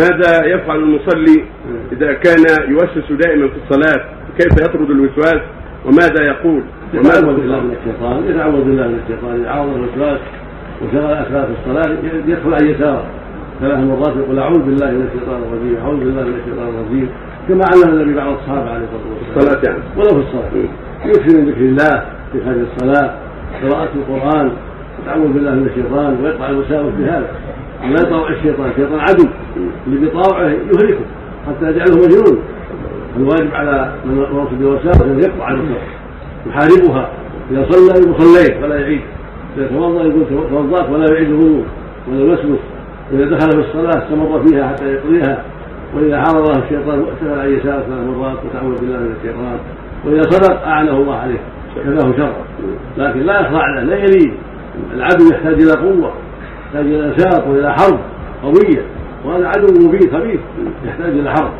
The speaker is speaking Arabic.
ماذا يفعل المصلي إذا كان يوسوس دائما في الصلاة؟ كيف يطرد الوسواس؟ وماذا يقول؟ يتعوذ بالله من الشيطان يتعوذ بالله من الشيطان إذا عوض الوسواس وشغل في الصلاة يدخل عن يساره ثلاث مرات يقول أعوذ بالله من الشيطان الرجيم أعوذ بالله من الشيطان الرجيم كما علم النبي بعض الصحابة عليه الصلاة والسلام. الصلاة يعني. ولو في الصلاة. يكثر من ذكر الله في هذه الصلاة قراءة القرآن يتعوذ بالله من الشيطان ويقطع الوساوس بهذا. لا يطاوع الشيطان الشيطان عدو. اللي بيطاوعه يهلكه حتى يجعله مجنون. الواجب على من وصف بالوساوس أن يقطع الوساوس يحاربها إذا صلى يقول صليت ولا يعيد. إذا توضأ يقول توضأت ولا يعيد الوضوء ولا يوسوس واذا دخل في الصلاة استمر فيها حتى يقضيها. وإذا عارضه الشيطان ارتفع عن يساره ثلاث مرات وتعوذ بالله من الشيطان. وإذا صدق أعانه الله عليه. كفاه شر. لكن لا يخضع له لا يليه العدو يحتاج إلى قوة. يحتاج إلى نشاط وإلى حرب قوية وهذا عدو مبين خبيث يحتاج إلى حرب.